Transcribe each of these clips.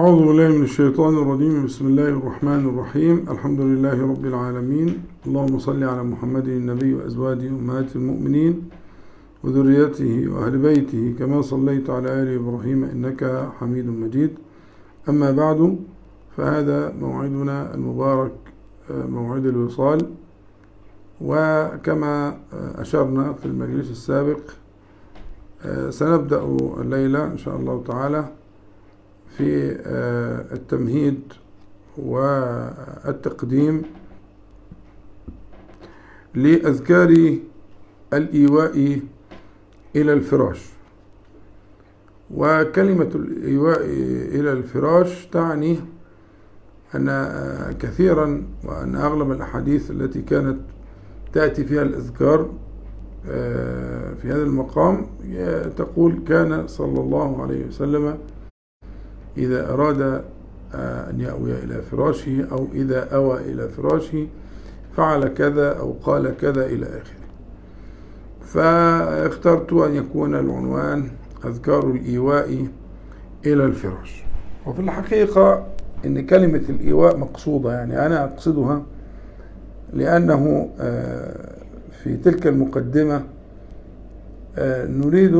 أعوذ بالله من الشيطان الرجيم. بسم الله الرحمن الرحيم. الحمد لله رب العالمين. اللهم صل على محمد النبي وأزواجه أمهات المؤمنين وذريته وأهل بيته. كما صليت على آل إبراهيم إنك حميد مجيد. أما بعد فهذا موعدنا المبارك موعد الوصال. وكما أشرنا في المجلس السابق سنبدأ الليلة إن شاء الله تعالى في التمهيد والتقديم لأذكار الإيواء إلى الفراش. وكلمة الإيواء إلى الفراش تعني أن كثيرا وأن أغلب الأحاديث التي كانت تأتي فيها الأذكار في هذا المقام تقول كان صلى الله عليه وسلم إذا أراد أن يأوي إلى فراشه أو إذا أوى إلى فراشه فعل كذا أو قال كذا إلى آخره. فاخترت أن يكون العنوان أذكار الإيواء إلى الفراش. وفي الحقيقة أن كلمة الإيواء مقصودة يعني أنا أقصدها لأنه في تلك المقدمة نريد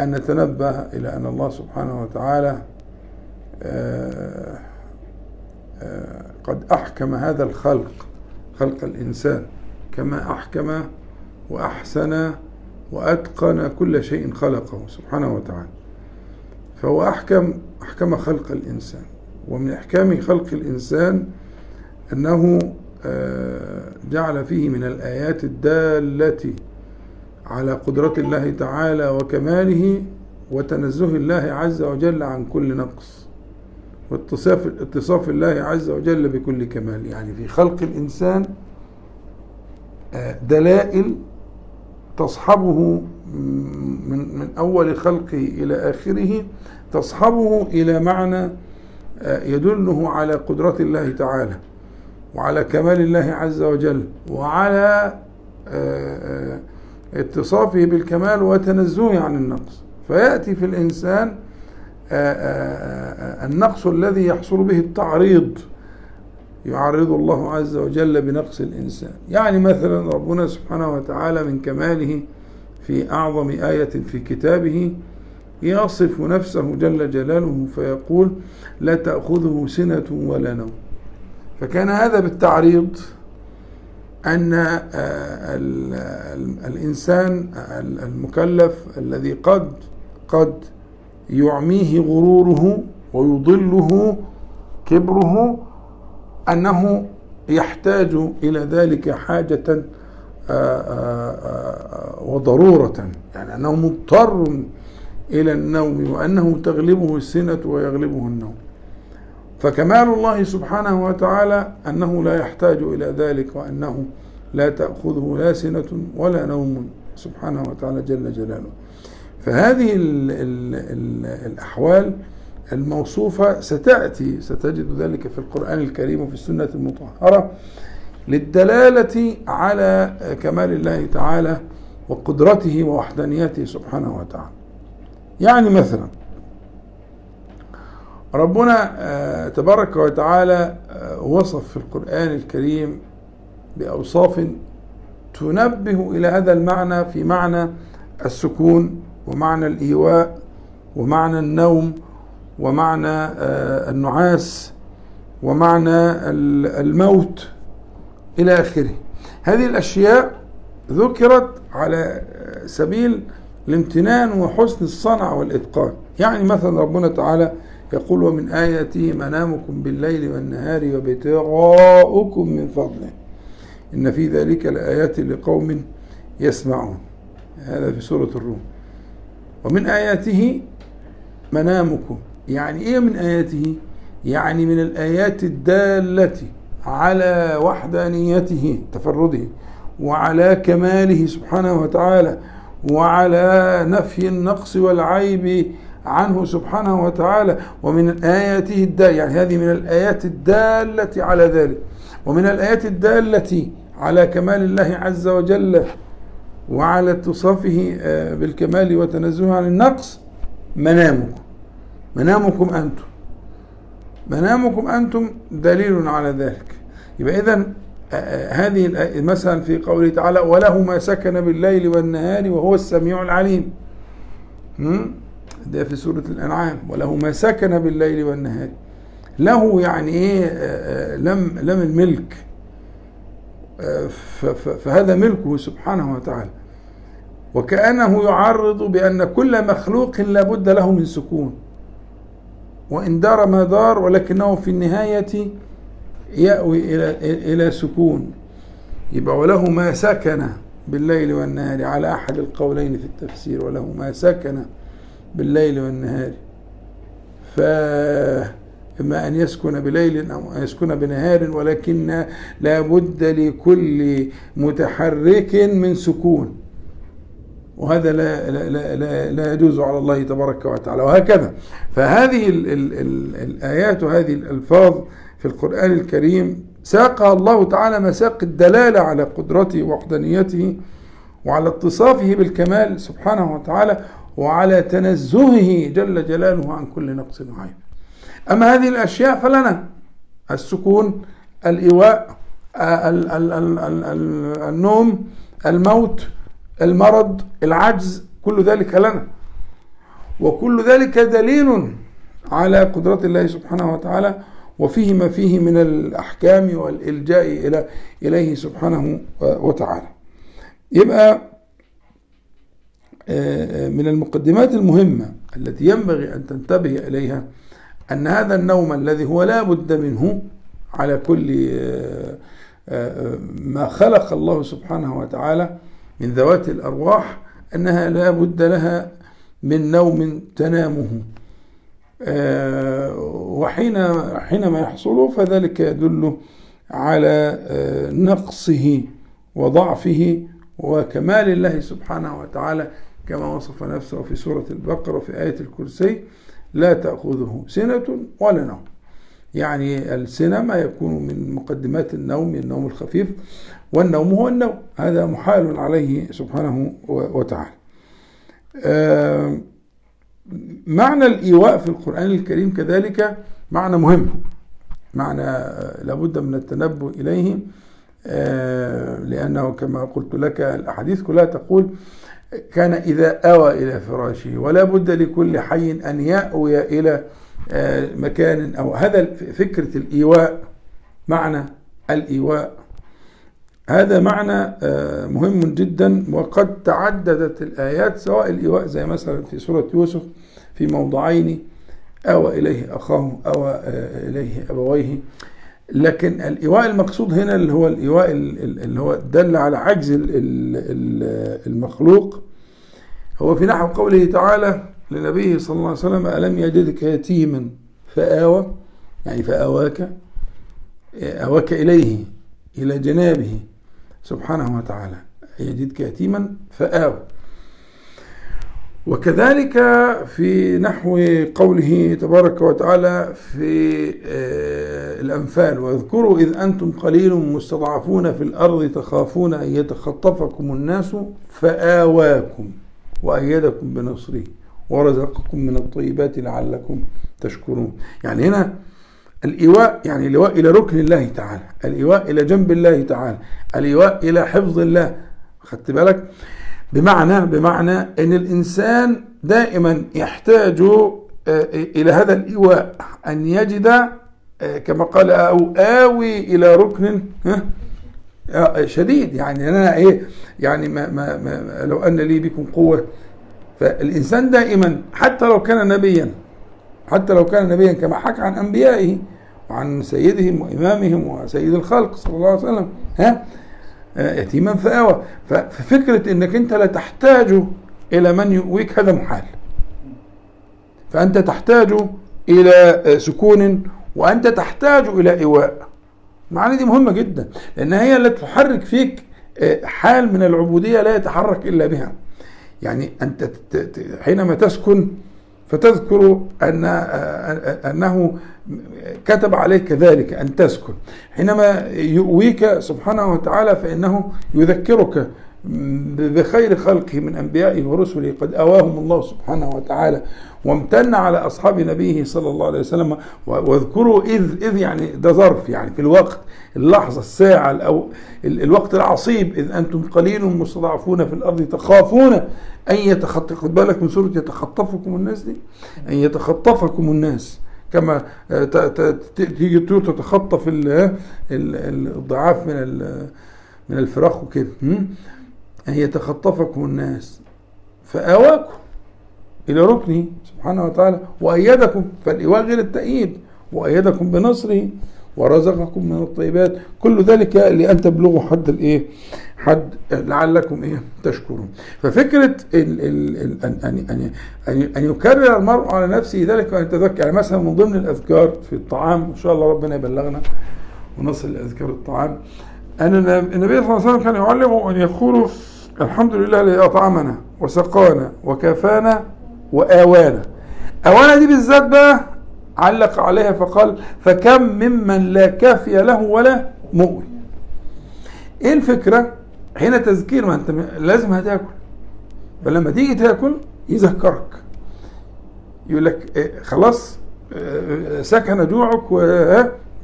أن نتنبه إلى أن الله سبحانه وتعالى قد أحكم هذا الخلق خلق الإنسان كما أحكم وأحسن وأتقن كل شيء خلقه سبحانه وتعالى. فهو أحكم أحكم خلق الإنسان. ومن إحكام خلق الإنسان أنه جعل فيه من الآيات الدالة على قدرة الله تعالى وكماله وتنزه الله عز وجل عن كل نقص. واتصاف اتصاف الله عز وجل بكل كمال. يعني في خلق الإنسان دلائل تصحبه من من أول خلقه إلى آخره تصحبه إلى معنى يدله على قدرة الله تعالى وعلى كمال الله عز وجل وعلى اتصافه بالكمال وتنزهه عن النقص. فيأتي في الإنسان النقص الذي يحصل به التعريض يعرض الله عز وجل بنقص الإنسان. يعني مثلا ربنا سبحانه وتعالى من كماله في أعظم آية في كتابه يصف نفسه جل جلاله فيقول لا تأخذه سنة ولا نوم. فكان هذا بالتعريض أن الإنسان المكلف الذي قد قد يعميه غروره ويضله كبره أنه يحتاج إلى ذلك حاجة وضرورة. يعني أنه مضطر إلى النوم وأنه تغلبه السنة ويغلبه النوم. فكمال الله سبحانه وتعالى أنه لا يحتاج إلى ذلك وأنه لا تأخذه لا سنة ولا نوم سبحانه وتعالى جل جلاله. فهذه ال ال ال الأحوال الموصوفة ستأتي ستجد ذلك في القرآن الكريم وفي السنة المطهرة للدلالة على كمال الله تعالى وقدرته ووحدانيته سبحانه وتعالى. يعني مثلا ربنا تبارك وتعالى وصف في القرآن الكريم بأوصاف تنبه إلى هذا المعنى في معنى السكون ومعنى الإيواء ومعنى النوم ومعنى النعاس ومعنى الموت إلى آخره. هذه الأشياء ذكرت على سبيل الامتنان وحسن الصنع والإتقان. يعني مثلا ربنا تعالى يقول ومن آياته منامكم بالليل والنهار وابتغاؤكم من فضله. إن في ذلك لآيات لقوم يسمعون. هذا في سورة الروم. ومن آياته منامكم. يعني إيه من آياته؟ يعني من الآيات الدالة على وحدانيته تفرده وعلى كماله سبحانه وتعالى وعلى نفي النقص والعيب عنه سبحانه وتعالى. ومن آياته الدالة يعني هذه من الآيات الدالة على ذلك. ومن الآيات الدالة على كمال الله عز وجل وعلى اتصافه بالكمال وتنزهه عن النقص منامكم. منامكم أنتم. منامكم أنتم دليل على ذلك. يبقى إذا هذه مثلا في قوله تعالى وله ما سكن بالليل والنهار وهو السميع العليم ده في سورة الأنعام. وله ما سكن بالليل والنهار له يعني إيه؟ لم لم الملك. فهذا ملكه سبحانه وتعالى. وكأنه يعرض بأن كل مخلوق لابد له من سكون. وإن دار ما دار ولكنه في النهاية يأوي إلى إلى سكون. يبقى وله ما سكن بالليل والنهار. على أحد القولين في التفسير وله ما سكن بالليل والنهار. ف إما أن يسكن بليل أو أن يسكن بنهار ولكن لا بد لكل متحرك من سكون. وهذا لا, لا, لا, لا يجوز على الله تبارك وتعالى. وهكذا. فهذه ال ال ال الآيات وهذه الألفاظ في القرآن الكريم ساقها الله تعالى مساق الدلالة على قدرته ووحدانيته وعلى اتصافه بالكمال سبحانه وتعالى وعلى تنزهه جل جلاله عن كل نقص وعيب أما هذه الأشياء فلنا. السكون الإيواء النوم الموت المرض العجز كل ذلك لنا. وكل ذلك دليل على قدرة الله سبحانه وتعالى وفيه ما فيه من الأحكام والإلجاء إلى إليه سبحانه وتعالى. يبقى آه، من المقدمات المهمة التي ينبغي أن تنتبه إليها أن هذا النوم الذي هو لا بد منه على كل آه، آه، ما خلق الله سبحانه وتعالى من ذوات الأرواح أنها لا بد لها من نوم تنامه. آه، وحين حينما يحصل فذلك يدل على نقصه وضعفه وكمال الله سبحانه وتعالى كما وصف نفسه في سورة البقرة وفي آية الكرسي. لا تأخذه سنة ولا نوم. يعني السنة ما يكون من مقدمات النوم النوم الخفيف والنوم هو النوم. هذا محال عليه سبحانه وتعالى. معنى الإيواء في القرآن الكريم كذلك معنى مهم. معنى لابد من التنبه إليه لأنه كما قلت لك الأحاديث كلها تقول كان إذا أوى إلى فراشه ولا بد لكل حي أن يأوي إلى آه، مكان أو هذا فكرة الإيواء معنى الإيواء. هذا معنى آه، مهم جدا وقد تعددت الآيات سواء الإيواء زي مثلا في سورة يوسف في موضعين أوى إليه أخاه أوى آه، إليه أبويه. لكن الإيواء المقصود هنا اللي هو الإيواء اللي هو دل على عجز المخلوق هو في نحو قوله تعالى لنبيه صلى الله عليه وسلم ألم يجدك يتيما فآوى يعني فآواك آواك إليه إلى جنابه سبحانه وتعالى يجدك يتيما فآوى. وكذلك في نحو قوله تبارك وتعالى في آه، الأنفال واذكروا إذ أنتم قليل مستضعفون في الأرض تخافون أن يتخطفكم الناس فآواكم وأيدكم بنصره ورزقكم من الطيبات لعلكم تشكرون. يعني هنا الإيواء يعني الإيواء إلى ركن الله تعالى الإيواء إلى جنب الله تعالى الإيواء إلى حفظ الله. خدت بالك؟ بمعنى بمعنى إن الإنسان دائما يحتاج آه، إلى هذا الإيواء أن يجد آه، كما قال أو آوي إلى ركن آه، شديد. يعني أنا إيه يعني ما ما ما لو أن لي بكم قوة. فالإنسان دائما حتى لو كان نبيا حتى لو كان نبيا كما حكى عن أنبيائه وعن سيدهم وإمامهم وسيد الخلق صلى الله عليه وسلم ها يتيما فآوى. ففكرة إنك أنت لا تحتاج إلى من يؤويك هذا محال. فأنت تحتاج إلى آه، سكون وأنت تحتاج إلى إيواء. المعاني دي مهمة جدا لأن هي التي تحرك فيك آه، حال من العبودية لا يتحرك إلا بها. يعني أنت حينما تسكن فتذكر أن أنه كتب عليك ذلك أن تسكن حينما يؤويك سبحانه وتعالى فإنه يذكرك بخير خلقه من أنبيائه ورسله قد أواهم الله سبحانه وتعالى وامتن على أصحاب نبيه صلى الله عليه وسلم. واذكروا إذ إذ يعني ده ظرف يعني في الوقت اللحظة الساعة أو الوقت العصيب إذ أنتم قليل مستضعفون في الأرض تخافون أن يتخطف خد بالك من سورة يتخطفكم الناس دي؟ أن يتخطفكم الناس. كما تيجي الطيور تتخطف الضعاف من من الفراخ وكده. أن يتخطفكم الناس. فآواكم إلى ركنه سبحانه وتعالى وأيدكم فالإيواء غير التأييد وأيدكم بنصره. ورزقكم من الطيبات. كل ذلك لأن تبلغوا حد الإيه؟ حد لعلكم إيه؟ تشكرون. ففكرة ال ال ال أن, أن, أن, أن يكرر المرء على نفسه ذلك وأن يتذكر. يعني مثلا من ضمن الأذكار في الطعام إن شاء الله ربنا يبلغنا ونصل لأذكار الطعام. أن النبي صلى الله عليه وسلم كان يعلم أن يقولوا الحمد لله الذي أطعمنا وسقانا وكفانا وآوانا. آوانا دي بالذات بقى علق عليها فقال فكم ممن لا كافي له ولا مؤوي إيه الفكرة؟ هنا تذكير ما أنت لازم هتاكل. فلما تيجي تاكل يذكرك. يقول لك إيه خلاص إيه سكن جوعك و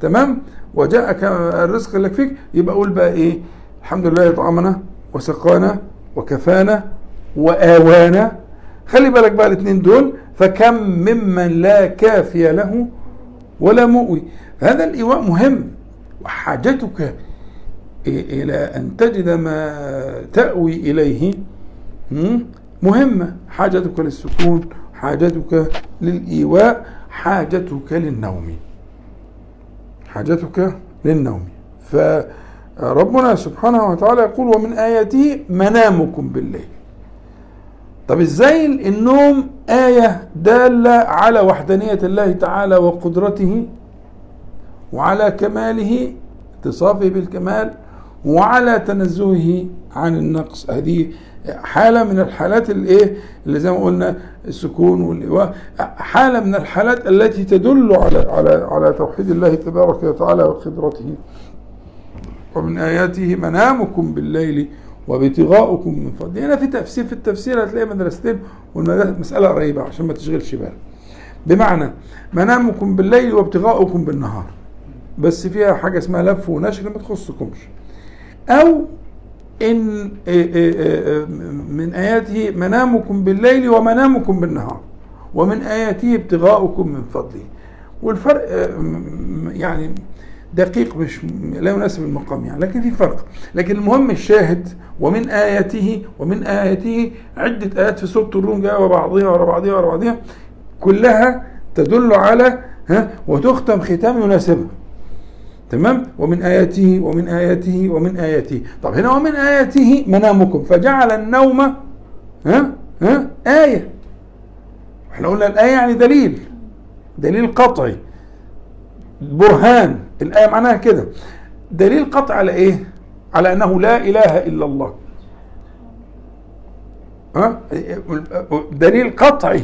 تمام. وجاءك الرزق اللي فيك يبقى قول بقى إيه؟ الحمد لله طعمنا وسقانا وكفانا وآوانا. خلي بالك بقى الاثنين دول فكم ممن لا كافي له ولا مؤوي. هذا الإيواء مهم وحاجتك إلى أن تجد ما تأوي إليه مهمة. حاجتك للسكون حاجتك للإيواء حاجتك للنوم. حاجتك للنوم. فربنا سبحانه وتعالى يقول ومن آياته منامكم بالليل. طب إزاي النوم آية دالة على وحدانية الله تعالى وقدرته وعلى كماله اتصافه بالكمال وعلى تنزهه عن النقص؟ هذه حالة من الحالات الايه اللي زي ما قلنا السكون والإيواء حالة من الحالات التي تدل على على على توحيد الله تبارك وتعالى وقدرته. ومن آياته منامكم بالليل وابتغاؤكم من فضله هنا في تفسير في التفسير هتلاقي مدرستين والمسألة قريبة عشان ما تشغلش بالك. بمعنى منامكم بالليل وابتغاؤكم بالنهار. بس فيها حاجة اسمها لف ونشر ما تخصكمش. أو إن إيه، إيه، إيه، من آياته منامكم بالليل ومنامكم بالنهار. ومن آياته ابتغاؤكم من فضله. والفرق يعني دقيق مش لا يناسب المقام يعني لكن في فرق. لكن المهم الشاهد ومن آياته ومن آياته عدة آيات في سورة الروم جاء وبعضها ورا بعضها ورا بعضها كلها تدل على ها وتختم ختام يناسبها. تمام؟ ومن آياته ومن آياته ومن آياته. طب هنا ومن آياته منامكم. فجعل النوم ها ها آية. إحنا قلنا الآية يعني دليل دليل قطعي. برهان. الآية معناها كده. دليل قطع على إيه؟ على أنه لا إله إلا الله. ها؟ دليل قطعي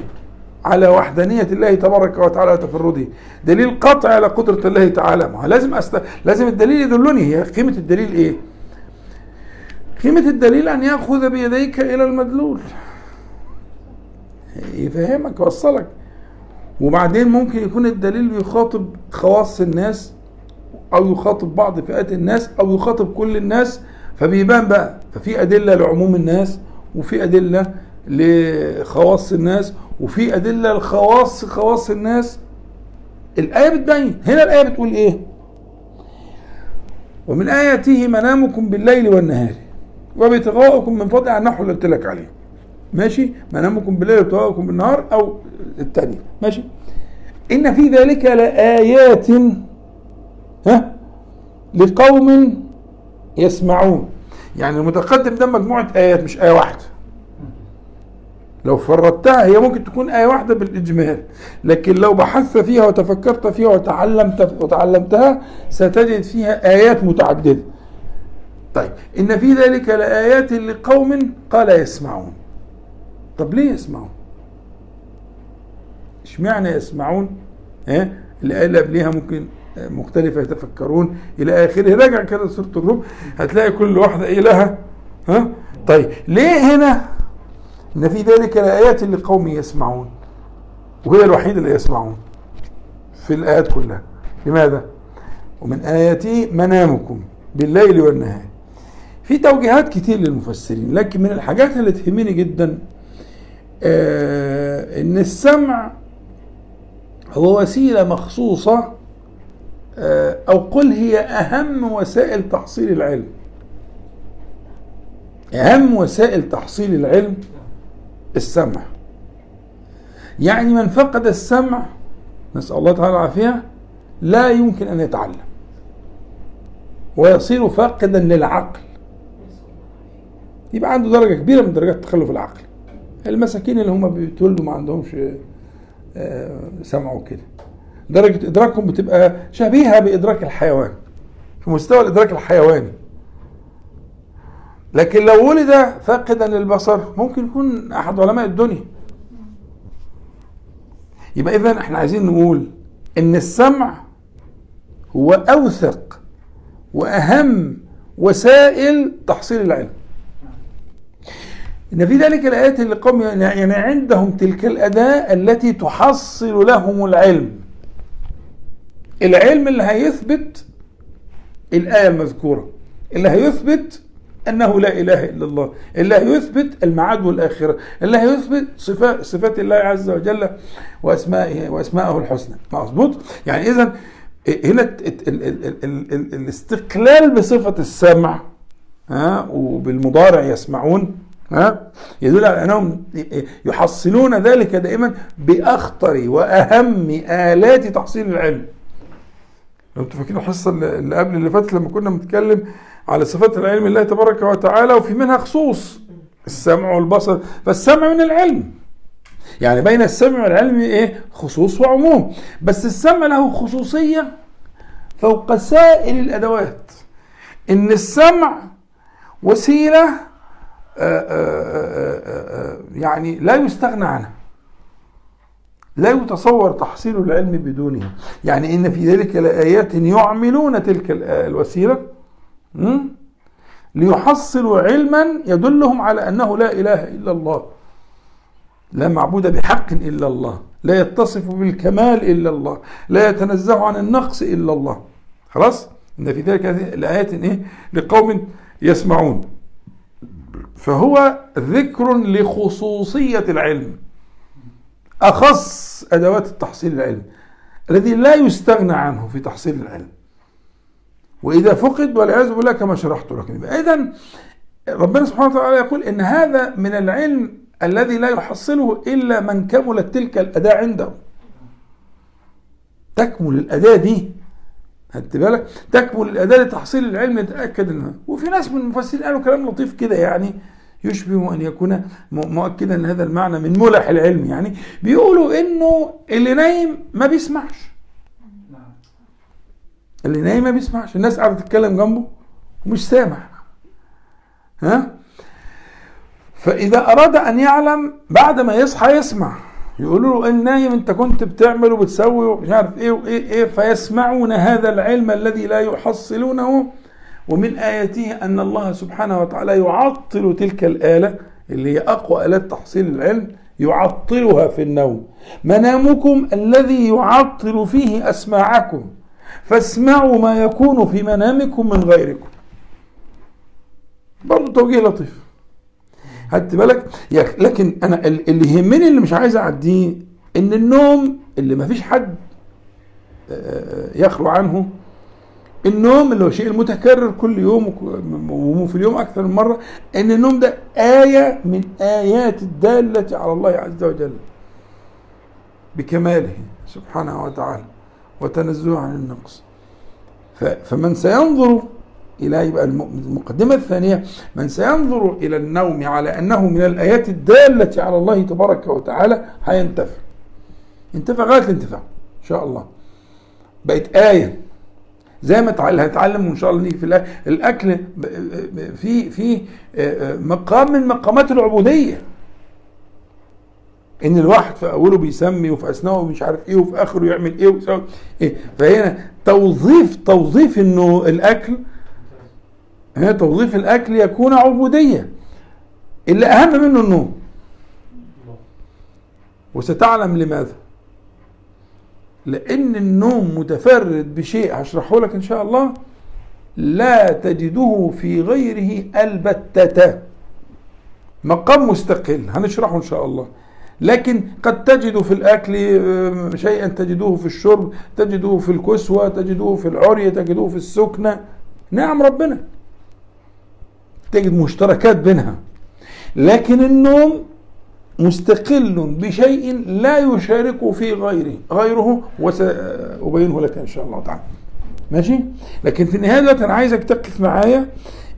على وحدانية الله تبارك وتعالى وتفرده دليل قطعي على قدرة الله تعالى. ما لازم أست... لازم الدليل يدلني. هي قيمة الدليل إيه؟ قيمة الدليل أن يأخذ بيديك إلى المدلول. يفهمك يوصلك. وبعدين ممكن يكون الدليل بيخاطب خواص الناس أو يخاطب بعض فئات الناس أو يخاطب كل الناس فبيبان بقى. ففي أدلة لعموم الناس وفي أدلة لخواص الناس وفي أدلة لخواص خواص الناس. الآية بتبين. هنا الآية بتقول إيه؟ ومن آياته منامكم بالليل والنهار وابتغاؤكم من فضل عن نحو اللي قلت لك عليه. ماشي؟ منامكم بالليل وابتغاؤكم بالنهار أو الثانية ماشي؟ إن في ذلك لآيات ها؟ لقوم يسمعون. يعني المتقدم ده مجموعة آيات مش آية واحدة. لو فردتها هي ممكن تكون آية واحدة بالإجمال. لكن لو بحثت فيها وتفكرت فيها وتعلمت وتعلمتها ستجد فيها آيات متعددة. طيب إن في ذلك لآيات لقوم قال يسمعون. طب ليه يسمعون اشمعنى يسمعون؟ ها الآية اللي قبليها ممكن مختلفة يتفكرون إلى آخره. راجع كده سورة الروم هتلاقي كل واحدة إيه لها؟ ها؟ طيب ليه هنا؟ إن في ذلك لآيات لقوم يسمعون وهي الوحيدة اللي يسمعون في الآيات كلها. لماذا؟ ومن اياته منامكم بالليل والنهار. في توجيهات كتير للمفسرين لكن من الحاجات اللي تهمني جدا آه إن السمع هو وسيلة مخصوصة آه أو قل هي أهم وسائل تحصيل العلم. أهم وسائل تحصيل العلم السمع. يعني من فقد السمع نسأل الله تعالى العافية لا يمكن أن يتعلم. ويصير فاقدا للعقل. يبقى عنده درجة كبيرة من درجات التخلف العقلي المساكين اللي هم بيتولدوا ما عندهمش آه، سمع وكده. درجة إدراكهم بتبقى شبيهة بإدراك الحيوان في مستوى الإدراك الحيواني. لكن لو ولد فاقدا للبصر ممكن يكون أحد علماء الدنيا. يبقى اذا إحنا عايزين نقول إن السمع هو أوثق وأهم وسائل تحصيل العلم. إن في ذلك الآيات اللي قوم يعني عندهم تلك الأداة التي تحصل لهم العلم. العلم اللي هيثبت الآية المذكورة. اللي هيثبت أنه لا إله إلا الله. اللي هيثبت المعاد والآخرة. اللي هيثبت صفات صفات الله عز وجل واسمائه واسمائه الحسنى. مظبوط؟ يعني اذا هنا الاستقلال بصفة السمع ها وبالمضارع يسمعون. ها؟ يدل على أنهم يحصلون ذلك دائما بأخطر وأهم آلات تحصيل العلم. أنتوا فاكرين الحصة اللي قبل اللي فاتت لما كنا بنتكلم على صفات العلم الله تبارك وتعالى وفي منها خصوص السمع والبصر. فالسمع من العلم. يعني بين السمع والعلم إيه؟ خصوص وعموم. بس السمع له خصوصية فوق سائر الأدوات. إن السمع وسيلة يعني لا يستغنى عنها. لا يتصور تحصيل العلم بدونها. يعني إن في ذلك لآيات يعملون تلك الوسيلة ليحصلوا علما يدلهم على أنه لا إله إلا الله لا معبود بحق إلا الله لا يتصف بالكمال إلا الله لا يتنزه عن النقص إلا الله. خلاص؟ إن في ذلك الايات إيه؟ لقوم يسمعون. فهو ذكر لخصوصية العلم أخص أدوات التحصيل العلم الذي لا يستغنى عنه في تحصيل العلم. وإذا فقد والعياذ بالله كما شرحت لكم إذا ربنا سبحانه وتعالى يقول إن هذا من العلم الذي لا يحصله إلا من كملت تلك الأداة عنده. تكمل الأداة دي خدت بالك؟ تكمل الأداة لتحصيل العلم نتاكد إنها. وفي ناس من المفسرين قالوا كلام لطيف كده يعني يشبه أن يكون مؤكدا هذا المعنى من ملح العلم يعني. بيقولوا إنه اللي نايم ما بيسمعش. اللي نايم ما بيسمعش. الناس قاعدة تتكلم جنبه ومش سامع. ها؟ فإذا أراد أن يعلم بعد ما يصحى يسمع. يقولوا له إن نايم أنت كنت بتعمل وبتسوي ومش عارف إيه وإيه إيه فيسمعون هذا العلم الذي لا يحصلونه. ومن آياته أن الله سبحانه وتعالى يعطل تلك الآلة اللي هي أقوى آلات تحصيل العلم يعطلها في النوم. منامكم الذي يعطل فيه أسماعكم. فاسمعوا ما يكون في منامكم من غيركم. برضه توجيه لطيف. خدت بالك؟ لكن أنا اللي يهمني اللي مش عايز اعديه إن النوم اللي ما فيش حد يخلو عنه النوم اللي هو شيء المتكرر كل يوم وفي اليوم أكثر من مرة إن النوم ده آية من آيات الدالة على الله عز وجل بكماله سبحانه وتعالى وتنزهه عن النقص. فمن سينظر إلى يبقى المقدمة الثانية من سينظر إلى النوم على أنه من الآيات الدالة على الله تبارك وتعالى هينتفع. ينتفع غاية الانتفاع إن شاء الله. بقت آية. زي ما هنتعلم ان شاء الله نيجي في الأكل في في مقام من مقامات العبودية. إن الواحد في أوله بيسمي وفي اثناءه مش عارف إيه وفي آخره يعمل إيه إيه. فهنا توظيف توظيف إنه الأكل هنا توظيف الأكل يكون عبودية. اللي أهم منه النوم. وستعلم لماذا؟ لأن النوم متفرد بشيء هشرحه لك إن شاء الله. لا تجده في غيره البتة. مقام مستقل. هنشرحه إن شاء الله. لكن قد تجد في الأكل آه، شيئا تجدوه في الشرب تجدوه في الكسوة تجدوه في العرية تجدوه في السكنة. نعم ربنا. تجد مشتركات بينها. لكن النوم مستقل بشيء لا يشاركه في غيره. غيره وسأبينه لك إن شاء الله تعالى. ماشي؟ لكن في النهاية دلوقتي أنا عايزك تقف معايا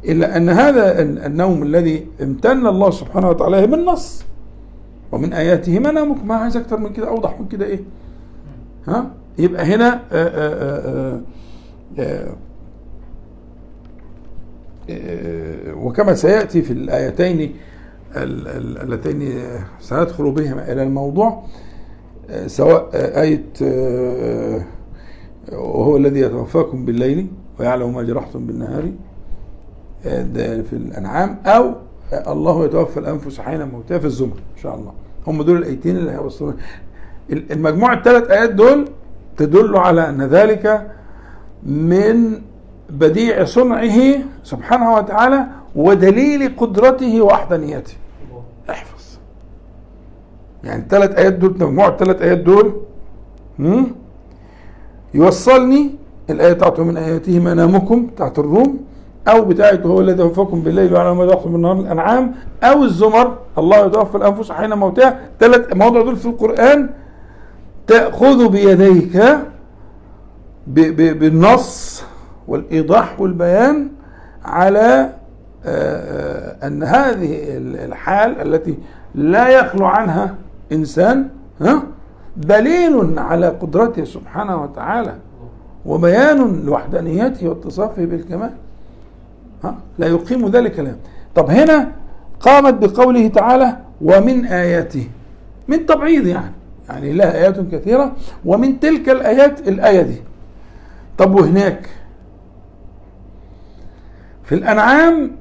إلا أن هذا النوم الذي امتن الله سبحانه وتعالى بالنص ومن آياته منامكم ما عايز أكتر من كده. أوضح من كده إيه؟ ها؟ يبقى هنا آآ آآ آآ وكما سيأتي في الآيتين اللتين سندخل بهما إلى الموضوع سواء آية وهو الذي يتوفاكم بالليل ويعلم ما جرحتم بالنهار في الأنعام أو الله يتوفى الأنفس حين موتها في الزمر إن شاء الله. هم دول الآيتين اللي هيوصلون المجموعة الثلاث آيات دول تدل على أن ذلك من بديع صنعه سبحانه وتعالى ودليل قدرته ووحدانيته احفظ. يعني الثلاث آيات دول مجموع الثلاث آيات دول يوصلني الآية بتاعته من آياته منامكم بتاعت الروم أو بتاعته هو الذي يوفقكم بالليل وعلى ما يضحكم بالنهار الأنعام أو الزمر الله يتوفى الأنفس حين موتها. ثلاث مواضع دول في القرآن تأخذ بيديك بالنص والإيضاح والبيان على آه، أن هذه الحال التي لا يخلو عنها إنسان ها دليل على قدرته سبحانه وتعالى وبيان لوحدانيته واتصافه بالكمال ها لا يقيم ذلك له طب هنا قامت بقوله تعالى ومن آياته. من تبعيض يعني يعني لها آيات كثيرة ومن تلك الآيات الآية دي. طب وهناك؟ في الأنعام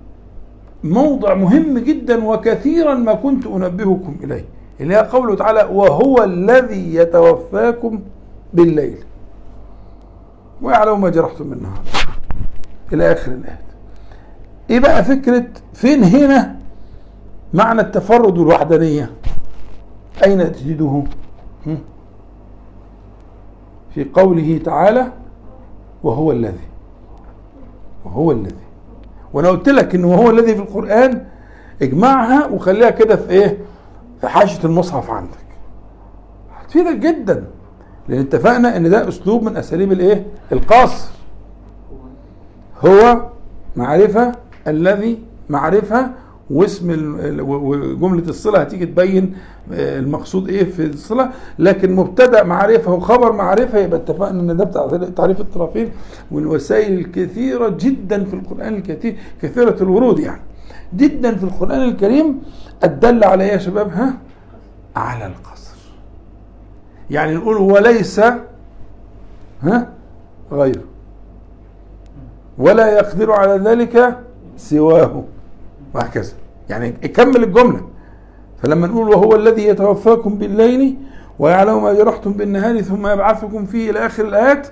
موضع مهم جدا وكثيرا ما كنت أنبهكم إليه. اللي هي قوله تعالى وهو الذي يتوفاكم بالليل ويعلم ما جرحتم بالنهار إلى آخر الآيات إيه بقى فكرة فين هنا معنى التفرد والوحدانية أين تجده؟ في قوله تعالى وهو الذي وهو الذي. وأنا قلت لك إنه هو الذي في القرآن اجمعها وخليها كده في إيه؟ في حاشية المصحف عندك. هتفيدك جدا. لأن اتفقنا إن ده أسلوب من أساليب الإيه؟ القصر. هو معرفة الذي معرفة واسم وجملة الصلة هتيجي تبين آه، المقصود إيه في الصلة. لكن مبتدأ معرفة وخبر معرفة يبقى اتفقنا إن ده بتاع تعريف الطرفين والوسائل الكثيرة جدا في القرآن الكثير كثيرة الورود يعني. جدا في القرآن الكريم الدل على إيه يا شباب؟ ها؟ على القصر. يعني نقول وليس ها؟ غيره. ولا يقدر على ذلك سواه. وهكذا يعني اكمل الجملة فلما نقول وهو الذي يتوفاكم بالليل ويعلم ما جرحتم بالنهار ثم يبعثكم فيه إلى آخر الآيات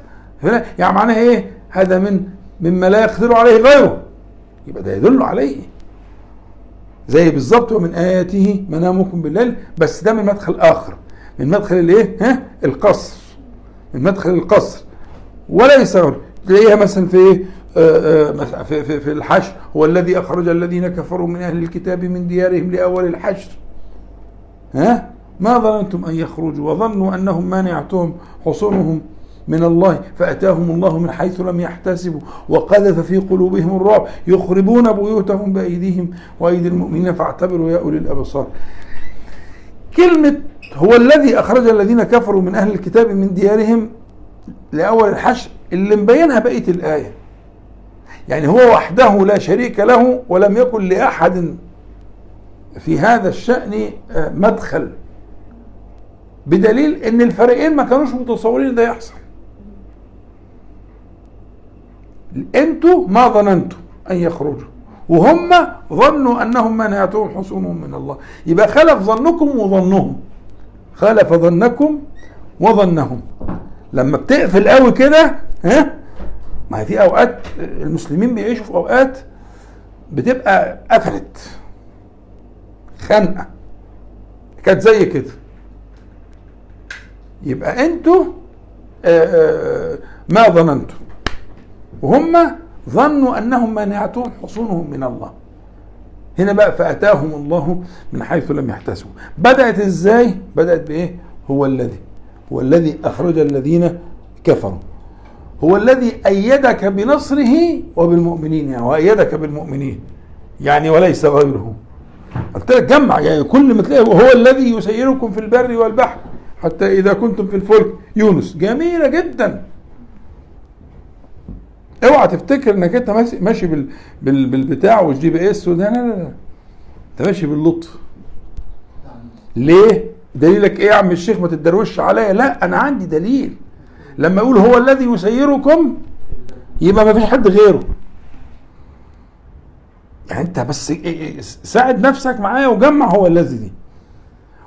يعني معناها إيه؟ هذا من مما لا يقدر عليه غيره يبقى ده يدل عليه زي بالظبط ومن آياته منامكم بالليل بس ده من مدخل آخر من مدخل الإيه؟ ها؟ القصر من مدخل القصر وليس تلاقيها مثلا في إيه؟ آه، آه، في, في, في الحشر هو الذي أخرج الذين كفروا من أهل الكتاب من ديارهم لأول الحشر. ها؟ ما ظننتم أن يخرجوا وظنوا أنهم مانعتهم حصونهم من الله فأتاهم الله من حيث لم يحتسبوا. وقذف في قلوبهم الرعب يخربون بيوتهم بأيديهم وأيدي المؤمنين فاعتبروا يا أولي الأبصار. كلمة هو الذي أخرج الذين كفروا من أهل الكتاب من ديارهم لأول الحشر اللي مبينها بقية الآية. يعني هو وحده لا شريك له ولم يكن لأحد في هذا الشأن آه، مدخل. بدليل إن الفريقين ما كانوش متصورين ده يحصل. أنتوا ما ظننتم أن يخرجوا وهم ظنوا أنهم منعتهم حصونهم من الله. يبقى خلف ظنكم وظنهم. خلف ظنكم وظنهم. لما بتقفل قوي كده ها ما هي في أوقات المسلمين بيعيشوا في أوقات بتبقى قفلت خنقه كانت زي كده. يبقى أنتوا آه، آه، ما ظننتم. وهم ظنوا أنهم مانعتهم حصونهم من الله. هنا بقى فأتاهم الله من حيث لم يحتسبوا. بدأت إزاي؟ بدأت بإيه؟ هو الذي هو الذي أخرج الذين كفروا. هو الذي أيدك بنصره وبالمؤمنين يعني وايدك بالمؤمنين يعني وليس غيره. قلت لك جمع يعني كل ما تلاقي هو الذي يسيركم في البر والبحر حتى إذا كنتم في الفلك. يونس جميلة جدا. اوعى تفتكر إنك أنت ماشي بال بال بالبتاع وال GPS وده لا لا لا. أنت ماشي باللطف. ليه؟ دليلك إيه يا عم الشيخ؟ ما تتدروش عليا. لا أنا عندي دليل. لما أقول هو الذي يسيركم يبقى ما فيش حد غيره. يعني انت بس ساعد نفسك معايا وجمع هو الذي دي.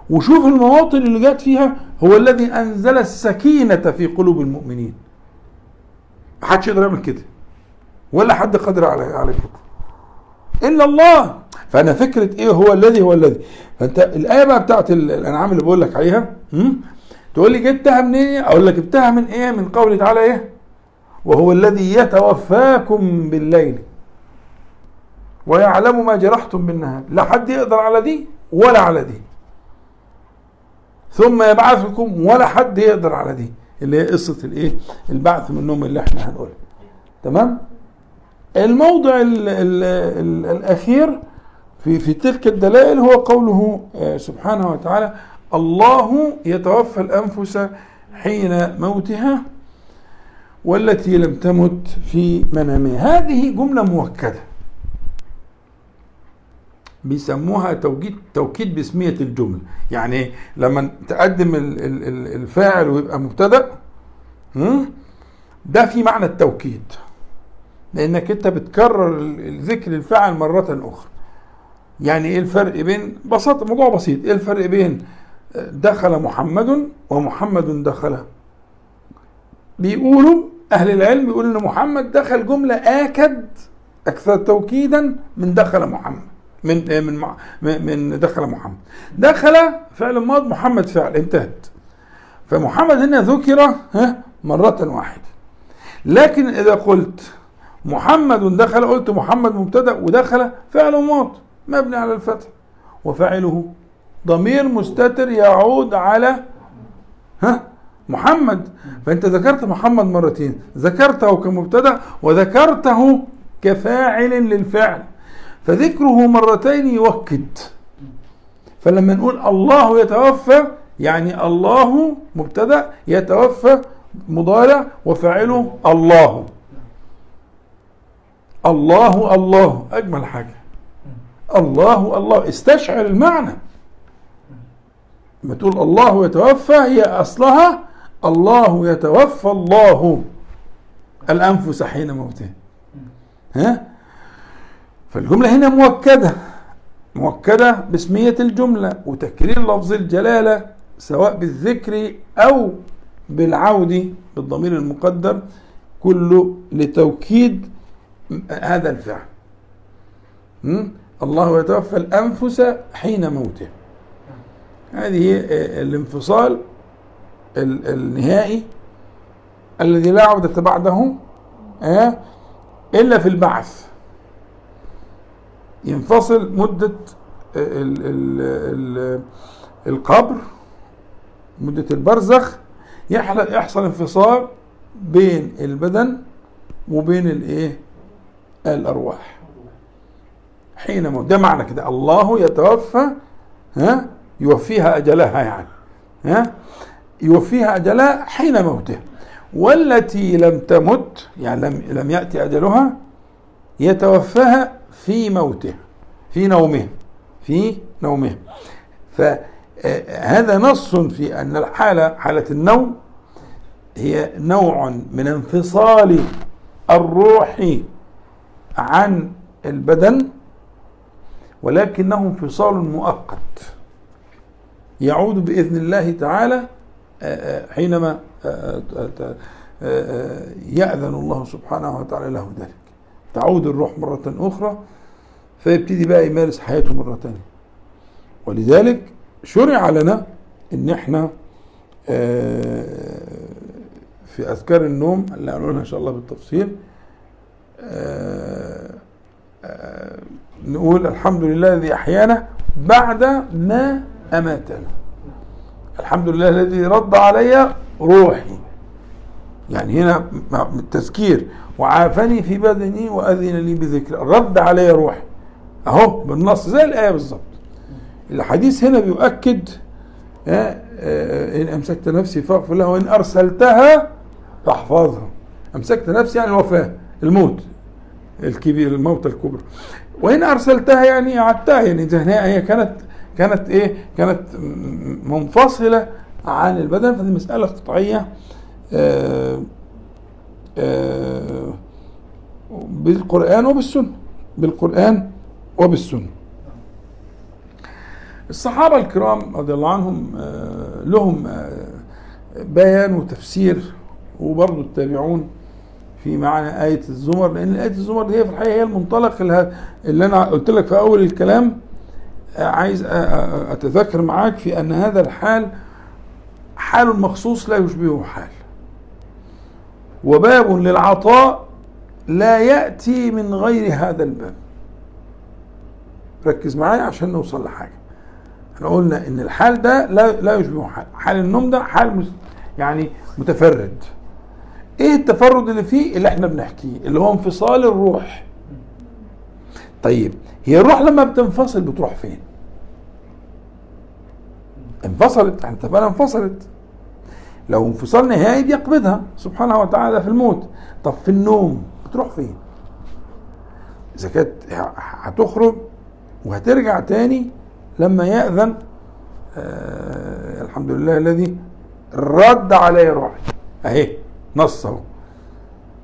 وشوف المواطن اللي جات فيها هو الذي أنزل السكينة في قلوب المؤمنين. ما حدش يقدر يعمل كده. ولا حد قادر على على كده إلا الله. فأنا فكرة إيه هو الذي هو الذي. فأنت الآية بقى بتاعت الأنعام اللي بقول لك عليها تقول لي جبتها منين أقول لك جبتها من إيه؟ من قوله تعالى إيه؟ وهو الذي يتوفاكم بالليل ويعلم ما جرحتم بالنهار. لا حد يقدر على دي ولا على دي. ثم يبعثكم ولا حد يقدر على دي. اللي هي قصة الإيه؟ البعث من النوم اللي إحنا هنقولها تمام؟ الموضع ال ال ال الأخير في في تلك الدلائل هو قوله آه، سبحانه وتعالى الله يتوفى الأنفس حين موتها والتي لم تمت في منامها. هذه جملة موكده بيسموها توكيد توكيد باسمية الجملة. يعني لما تقدم الفاعل ويبقى مبتدأ ده في معنى التوكيد. لأنك أنت بتكرر ذكر الفاعل مرة أخرى. يعني إيه الفرق بين بساطه موضوع بسيط. إيه الفرق بين دخل محمد ومحمد دخل. بيقولوا أهل العلم بيقولوا إن محمد دخل جملة آكد أكثر توكيدا من دخل محمد من من من دخل محمد. دخل فعل ماض محمد فعل انتهت. فمحمد هنا ذكر مرة واحدة. لكن إذا قلت محمد دخل قلت محمد مبتدأ ودخل فعل ماض مبني على الفتح. وفاعله ضمير مستتر يعود على ها؟ محمد. فأنت ذكرت محمد مرتين. ذكرته كمبتدأ وذكرته كفاعل للفعل. فذكره مرتين يوكد فلما نقول الله يتوفى يعني الله مبتدأ يتوفى مضارع وفاعله الله. الله الله. أجمل حاجة. الله الله. استشعر المعنى. لما تقول الله يتوفى هي أصلها الله يتوفى الله. الأنفس حين موتها ها؟ فالجملة هنا مؤكدة. مؤكدة باسمية الجملة وتكرير لفظ الجلالة سواء بالذكر أو بالعود بالضمير المقدر كله لتوكيد هذا الفعل. الله يتوفى الأنفس حين موته. هذه الانفصال النهائي الذي لا عودة بعده آه، إلا في البعث. ينفصل مدة ال القبر مدة البرزخ. يحصل انفصال بين البدن وبين الإيه؟ الأرواح. حين موت ده معنى كده الله يتوفى ها يوفيها أجلها يعني ها؟ يوفيها أجلها حين موتها والتي لم تمت يعني لم لم يأتي أجلها يتوفاها في موته في نومه في نومه. فهذا نص في أن الحالة حالة النوم هي نوع من انفصال الروح عن البدن ولكنه انفصال مؤقت. يعود بإذن الله تعالى آه، آه، حينما آه، يأذن الله سبحانه وتعالى له ذلك. تعود الروح مرة أخرى فيبتدي بقى يمارس حياته مرة ثانية ولذلك شرع لنا إن إحنا في أذكار النوم اللي هنقولها إن شاء الله بالتفصيل نقول الحمد لله الذي أحيانا بعد ما أماتنا. الحمد لله الذي رد علي روحي. يعني هنا التذكير. وعافني في بدني وأذن لي بذكر. رد علي روحي. أهو بالنص زي الآية بالظبط. الحديث هنا بيؤكد آه، آه، إن أمسكت نفسي فاغفر لها وإن أرسلتها فاحفظها. أمسكت نفسي يعني الوفاة الموت الكبير الموت الكبرى. وإن أرسلتها يعني أعدتها يعني هي كانت كانت إيه؟ كانت منفصلة عن البدن فدي مسألة قطعية. آه، آه، بالقرآن وبالسنة. بالقرآن وبالسنة. الصحابة الكرام رضي الله عنهم آه، لهم بيان وتفسير وبرضه التابعون في معنى آية الزمر لأن آية الزمر هي في الحقيقة هي المنطلق اللي أنا قلت لك في أول الكلام. عايز أتذكر معاك في أن هذا الحال حال مخصوص لا يشبهه حال. وباب للعطاء لا يأتي من غير هذا الباب. ركز معايا عشان نوصل لحاجة. إحنا قلنا إن الحال ده لا لا يشبهه حال. حال النوم ده حال يعني متفرد. إيه التفرد اللي فيه؟ اللي إحنا بنحكيه اللي هو انفصال الروح. طيب هي الروح لما بتنفصل بتروح فين؟ انفصلت إحنا اتفقنا انفصلت. لو انفصال نهائي بيقبضها سبحانه وتعالى في الموت. طب في النوم بتروح فين؟ إذا كانت هتخرج وهترجع تاني لما يأذن آه الحمد لله الذي رد علي روحي. أهي نصه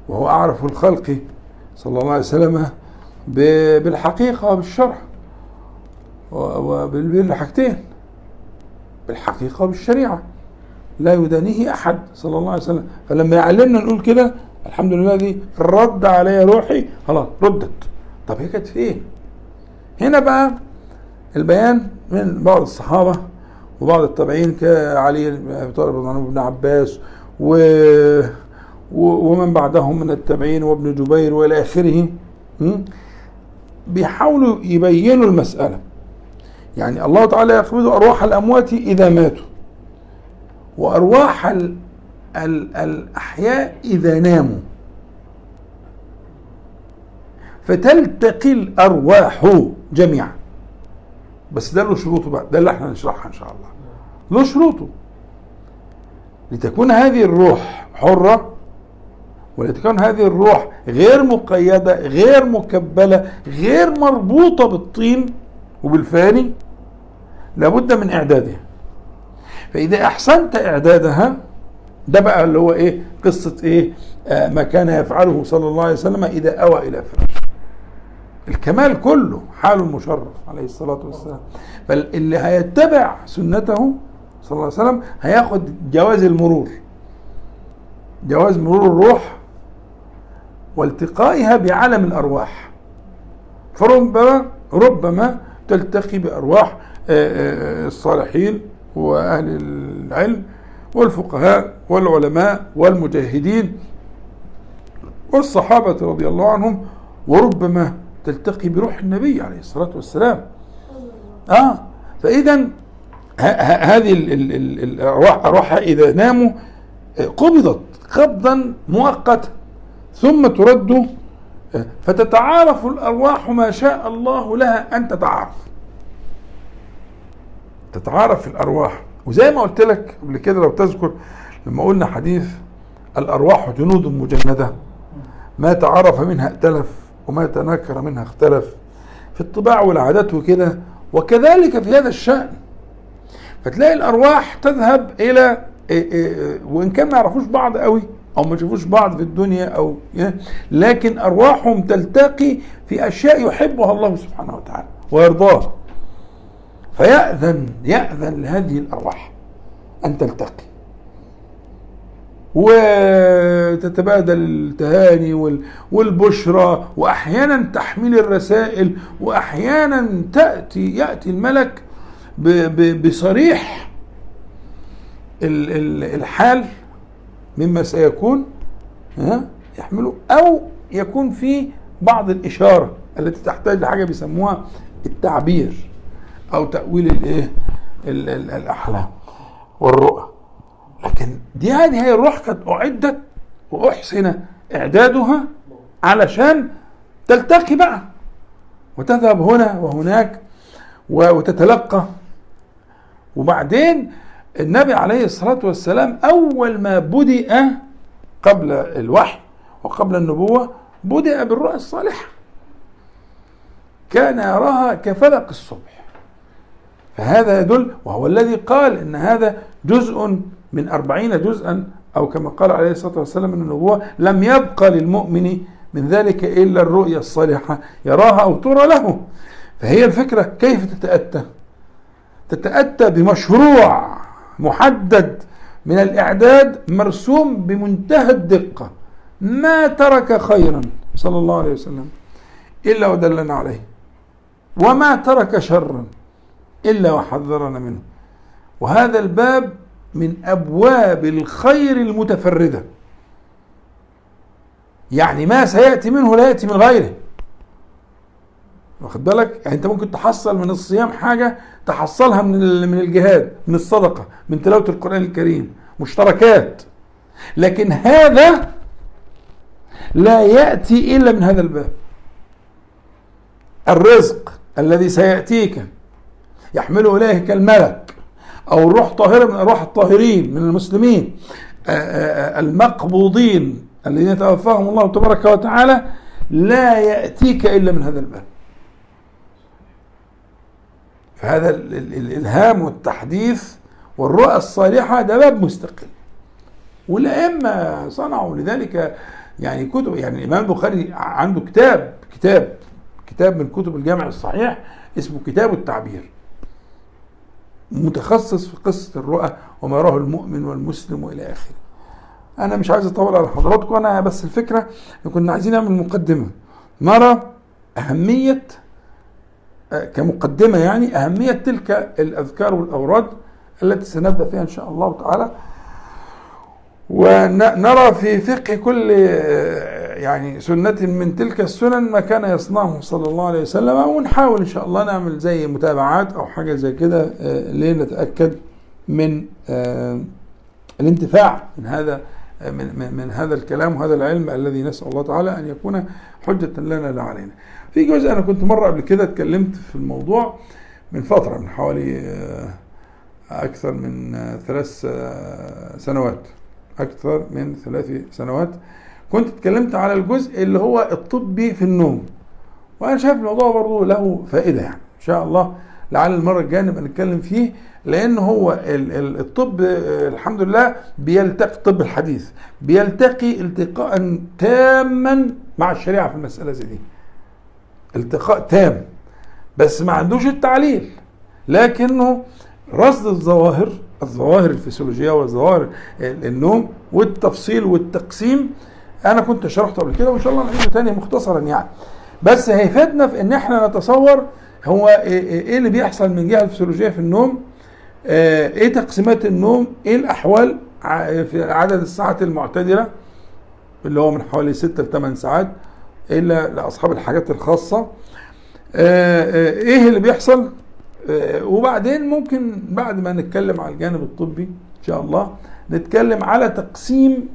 وهو أعرف الخلق صلى الله عليه وسلم بالحقيقة وبالشرع وبالحاجتين. بالحقيقة وبالشريعة. لا يدانيه أحد صلى الله عليه وسلم. فلما يعلمنا نقول كده الحمد لله دي رد علي روحي. خلاص ردت. طب هي كانت فين؟ هنا بقى البيان من بعض الصحابة وبعض التابعين كعلي بن طالب بن عباس و ومن بعدهم من التابعين وابن جبير والى آخره. بيحاولوا يبينوا المسألة. يعني الله تعالى يقبض أرواح الأموات إذا ماتوا. وأرواح ال ال الأحياء إذا ناموا. فتلتقي الأرواح جميعا. بس ده له شروطه بقى. ده اللي إحنا هنشرحها إن شاء الله. له شروطه. لتكون هذه الروح حرة ولتكون هذه الروح غير مقيدة غير مكبلة غير مربوطة بالطين وبالفاني لابد من إعدادها. فإذا أحسنت إعدادها ده بقى اللي هو إيه قصة إيه آه ما كان يفعله صلى الله عليه وسلم إذا أوى إلى فراش الكمال كله حال المشرف عليه الصلاة والسلام. فاللي هيتبع سنته صلى الله عليه وسلم هياخد جواز المرور. جواز مرور الروح والتقائها بعالم الأرواح. فربما ربما تلتقي بأرواح آه، آه، الصالحين وأهل العلم والفقهاء والعلماء والمجاهدين والصحابة رضي الله عنهم وربما تلتقي بروح النبي عليه الصلاة والسلام. آه فإذا هذه الأرواح إذا ناموا آه، قبضت قبضا مؤقتا ثم ترد فتتعارف الأرواح ما شاء الله لها أن تتعارف. تتعارف الأرواح. وزي ما قلت لك قبل كده لو تذكر لما قلنا حديث الأرواح جنود مجندة ما تعرف منها ائتلف وما تنكر منها اختلف. في الطباع والعادات وكده وكذلك في هذا الشأن. فتلاقي الأرواح تذهب إلى إيه، إيه، وإن كان ما يعرفوش بعض قوي أو ما يشوفوش بعض في الدنيا أو لكن أرواحهم تلتقي في أشياء يحبها الله سبحانه وتعالى ويرضاها. فيأذن يأذن لهذه الأرواح أن تلتقي. وتتبادل التهاني والبشرى واحيانا تحميل الرسائل واحيانا تأتي يأتي الملك بصريح الحال. مما سيكون ها يحمله أو يكون في بعض الإشارة التي تحتاج لحاجة بيسموها التعبير أو تأويل الايه الأحلام والرؤى. لكن دي هذه هي الروح قد أعدت وأحسن إعدادها علشان تلتقي بقى وتذهب هنا وهناك وتتلقى. وبعدين النبي عليه الصلاة والسلام أول ما بدأ قبل الوحي وقبل النبوة بدأ بالرؤى الصالحة. كان يراها كفلق الصبح. فهذا يدل وهو الذي قال إن هذا جزء من أربعين جزءا أو كما قال عليه الصلاة والسلام من النبوة لم يبقى للمؤمن من ذلك إلا الرؤيا الصالحة. يراها أو ترى له. فهي الفكرة كيف تتأتى؟ تتأتى بمشروع. محدد من الإعداد مرسوم بمنتهى الدقة. ما ترك خيرا صلى الله عليه وسلم إلا ودلنا عليه. وما ترك شرا إلا وحذرنا منه. وهذا الباب من أبواب الخير المتفردة. يعني ما سيأتي منه لا يأتي من غيره. واخد بالك؟ يعني انت ممكن تحصل من الصيام حاجة تحصلها من من الجهاد من الصدقة من تلاوة القرآن الكريم مشتركات. لكن هذا لا يأتي إلا من هذا الباب. الرزق الذي سيأتيك يحمله إليك الملك أو الروح طاهره من ارواح الطاهرين من المسلمين المقبوضين الذين توفاهم الله تبارك وتعالى لا يأتيك إلا من هذا الباب. فهذا الإلهام والتحديث والرؤى الصالحة ده باب مستقل. والأئمة صنعوا لذلك يعني كتب يعني الإمام البخاري عنده كتاب كتاب كتاب من كتب الجامع الصحيح اسمه كتاب التعبير. متخصص في قصة الرؤى وما يراه المؤمن والمسلم وإلى آخره. أنا مش عايز أطول على حضراتكم أنا بس الفكرة كنا عايزين نعمل مقدمة. نرى أهمية كمقدمة يعني أهمية تلك الأذكار والأوراد التي سنبدأ فيها إن شاء الله تعالى. ونرى في فقه كل يعني سنة من تلك السنن ما كان يصنعه صلى الله عليه وسلم ونحاول إن شاء الله نعمل زي متابعات أو حاجة زي كده لنتأكد من الانتفاع من هذا من, من هذا الكلام وهذا العلم الذي نسأل الله تعالى أن يكون حجة لنا لا علينا. في جزء أنا كنت مرة قبل كده اتكلمت في الموضوع من فترة من حوالي أكثر من ثلاث سنوات. أكثر من ثلاث سنوات كنت اتكلمت على الجزء اللي هو الطبي في النوم. وأنا شايف الموضوع برضه له فائدة يعني إن شاء الله لعل المرة الجاية نبقى نتكلم فيه لأن هو الطب الحمد لله بيلتقي الطب الحديث بيلتقي التقاء تاما مع الشريعة في المسألة زي دي. التقاء تام بس ما عندوش التعليل لكنه رصد الظواهر الظواهر الفسيولوجية والظواهر النوم والتفصيل والتقسيم. أنا كنت شرحته قبل كده وإن شاء الله نعيده تاني مختصرا يعني. بس هيفيدنا في إن إحنا نتصور هو إيه اللي بيحصل من جهة الفسيولوجية في النوم إيه تقسيمات النوم إيه الأحوال في عدد الساعات المعتدلة اللي هو من حوالي 6 ل 8 ساعات. إلا لأصحاب الحاجات الخاصة. إيه اللي بيحصل؟ وبعدين ممكن بعد ما نتكلم على الجانب الطبي إن شاء الله نتكلم على تقسيم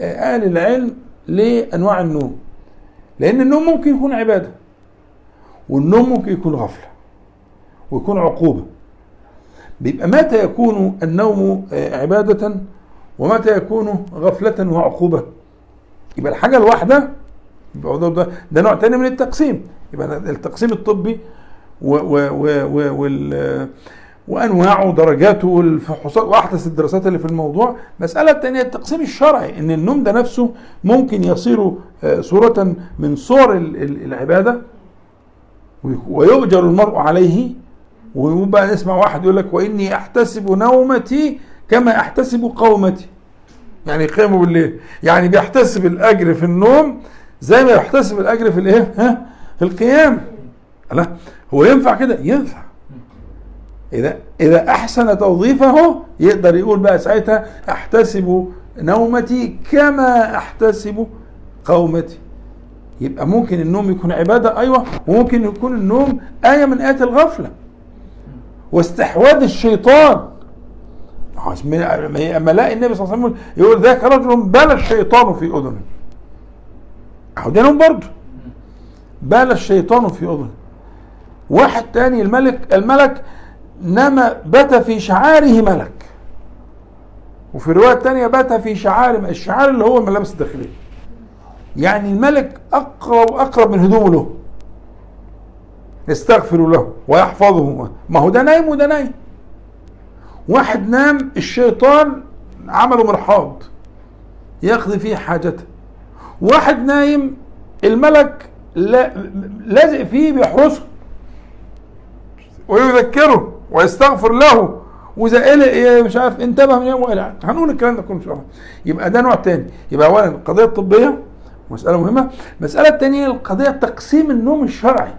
أهل العلم لأنواع النوم. لأن النوم ممكن يكون عبادة والنوم ممكن يكون غفلة ويكون عقوبة. بيبقى متى يكون النوم عبادة ومتى يكون غفلة وعقوبة؟ يبقى الحاجة الواحدة يبقى ده, ده نوع تاني من التقسيم. يبقى التقسيم الطبي و و و وال وأنواعه ودرجاته والفحوصات وأحدث الدراسات اللي في الموضوع. مسألة تانية التقسيم الشرعي إن النوم ده نفسه ممكن يصير آه، صورة من صور ال- ال- العبادة ويؤجر المرء عليه. ويبقى نسمع واحد يقول لك وإني أحتسب نومتي كما أحتسب قومتي. يعني قيامه بالليل. يعني بيحتسب الأجر في النوم زي ما يحتسب الأجر في الإيه؟ ها؟ في القيام. لا هو ينفع كده؟ ينفع. إذا إذا أحسن توظيفه يقدر يقول بقى ساعتها أحتسب نومتي كما أحتسب قومتي. يبقى ممكن النوم يكون عبادة؟ أيوه. وممكن يكون النوم آية من آيات الغفلة. واستحواذ الشيطان. اما لاقي النبي صلى الله عليه وسلم يقول ذاك رجل بال الشيطان في أذنه. نوم برضه بال الشيطان في أذنه. واحد تاني الملك الملك نام بات في شعاره ملك. وفي رواية تانية بات في شعار الشعار اللي هو الملابس الداخلية يعني الملك أقرب أقرب من هدومه له. يستغفر له ويحفظه. ما هو ده نايم وده نايم. واحد نام الشيطان عمله مرحاض. يقضي فيه حاجته. واحد نايم الملك لا لازق فيه بيحرسه ويذكره ويستغفر له. وإذا قلق مش عارف انتبه من يوم وقلق هنقول الكلام ده كله إن شاء الله. يبقى ده نوع تاني. يبقى اولا القضية الطبية مسألة مهمة. المساله الثانية القضية تقسيم النوم الشرعي.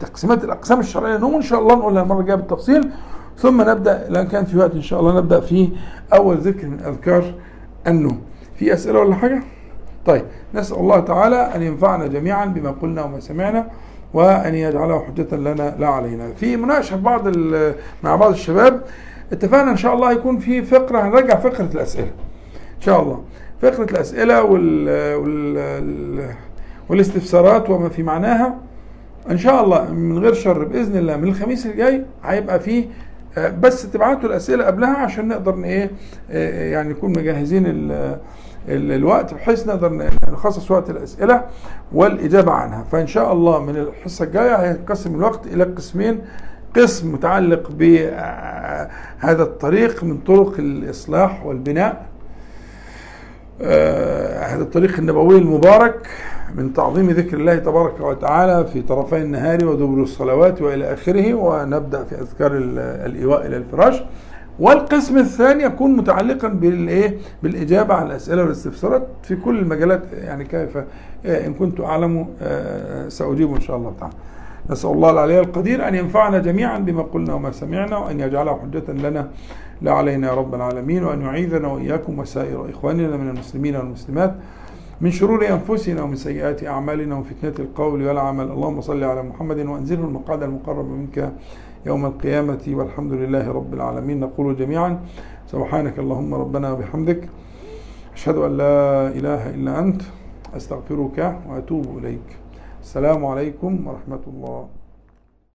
تقسيمات الأقسام الشرعية للنوم إن شاء الله نقولها المرة الجاية بالتفصيل. ثم نبدأ لأن كان في وقت إن شاء الله نبدأ في أول ذكر من أذكار النوم. في أسئلة ولا حاجة؟ طيب نسأل الله تعالى أن ينفعنا جميعا بما قلنا وما سمعنا وأن يجعله حجة لنا لا علينا. في مناقشة بعض مع بعض الشباب اتفقنا إن شاء الله يكون في فقرة هنرجع فقرة الأسئلة. إن شاء الله. فقرة الأسئلة وال, وال والاستفسارات وما في معناها. إن شاء الله من غير شر بإذن الله من الخميس الجاي هيبقى فيه بس تبعتوا الأسئلة قبلها عشان نقدر إيه يعني نكون مجهزين الوقت بحيث نقدر نخصص وقت الاسئله والإجابة عنها. فإن شاء الله من الحصة الجاية هينقسم الوقت إلى قسمين. قسم متعلق بهذا الطريق من طرق الإصلاح والبناء. هذا الطريق النبوي المبارك من تعظيم ذكر الله تبارك وتعالى في طرفي النهار ودبر الصلوات وإلى آخره. ونبدأ في أذكار الإيواء إلى الفراش. والقسم الثاني يكون متعلقا بالإيه؟ بالإجابة على الأسئلة والاستفسارات في كل المجالات يعني كيف إن كنت أعلم سأجيب إن شاء الله تعالى نسأل الله العلي القدير أن ينفعنا جميعا بما قلنا وما سمعنا وأن يجعله حجة لنا لا علينا يا رب العالمين وأن يعيذنا وإياكم وسائر إخواننا من المسلمين والمسلمات من شرور أنفسنا ومن سيئات أعمالنا وفتنة القول والعمل. اللهم صل على محمد وأنزله المقعد المقرب منك يوم القيامة والحمد لله رب العالمين. نقول جميعا سبحانك اللهم ربنا وبحمدك. أشهد أن لا إله إلا أنت. أستغفرك وأتوب إليك. السلام عليكم ورحمة الله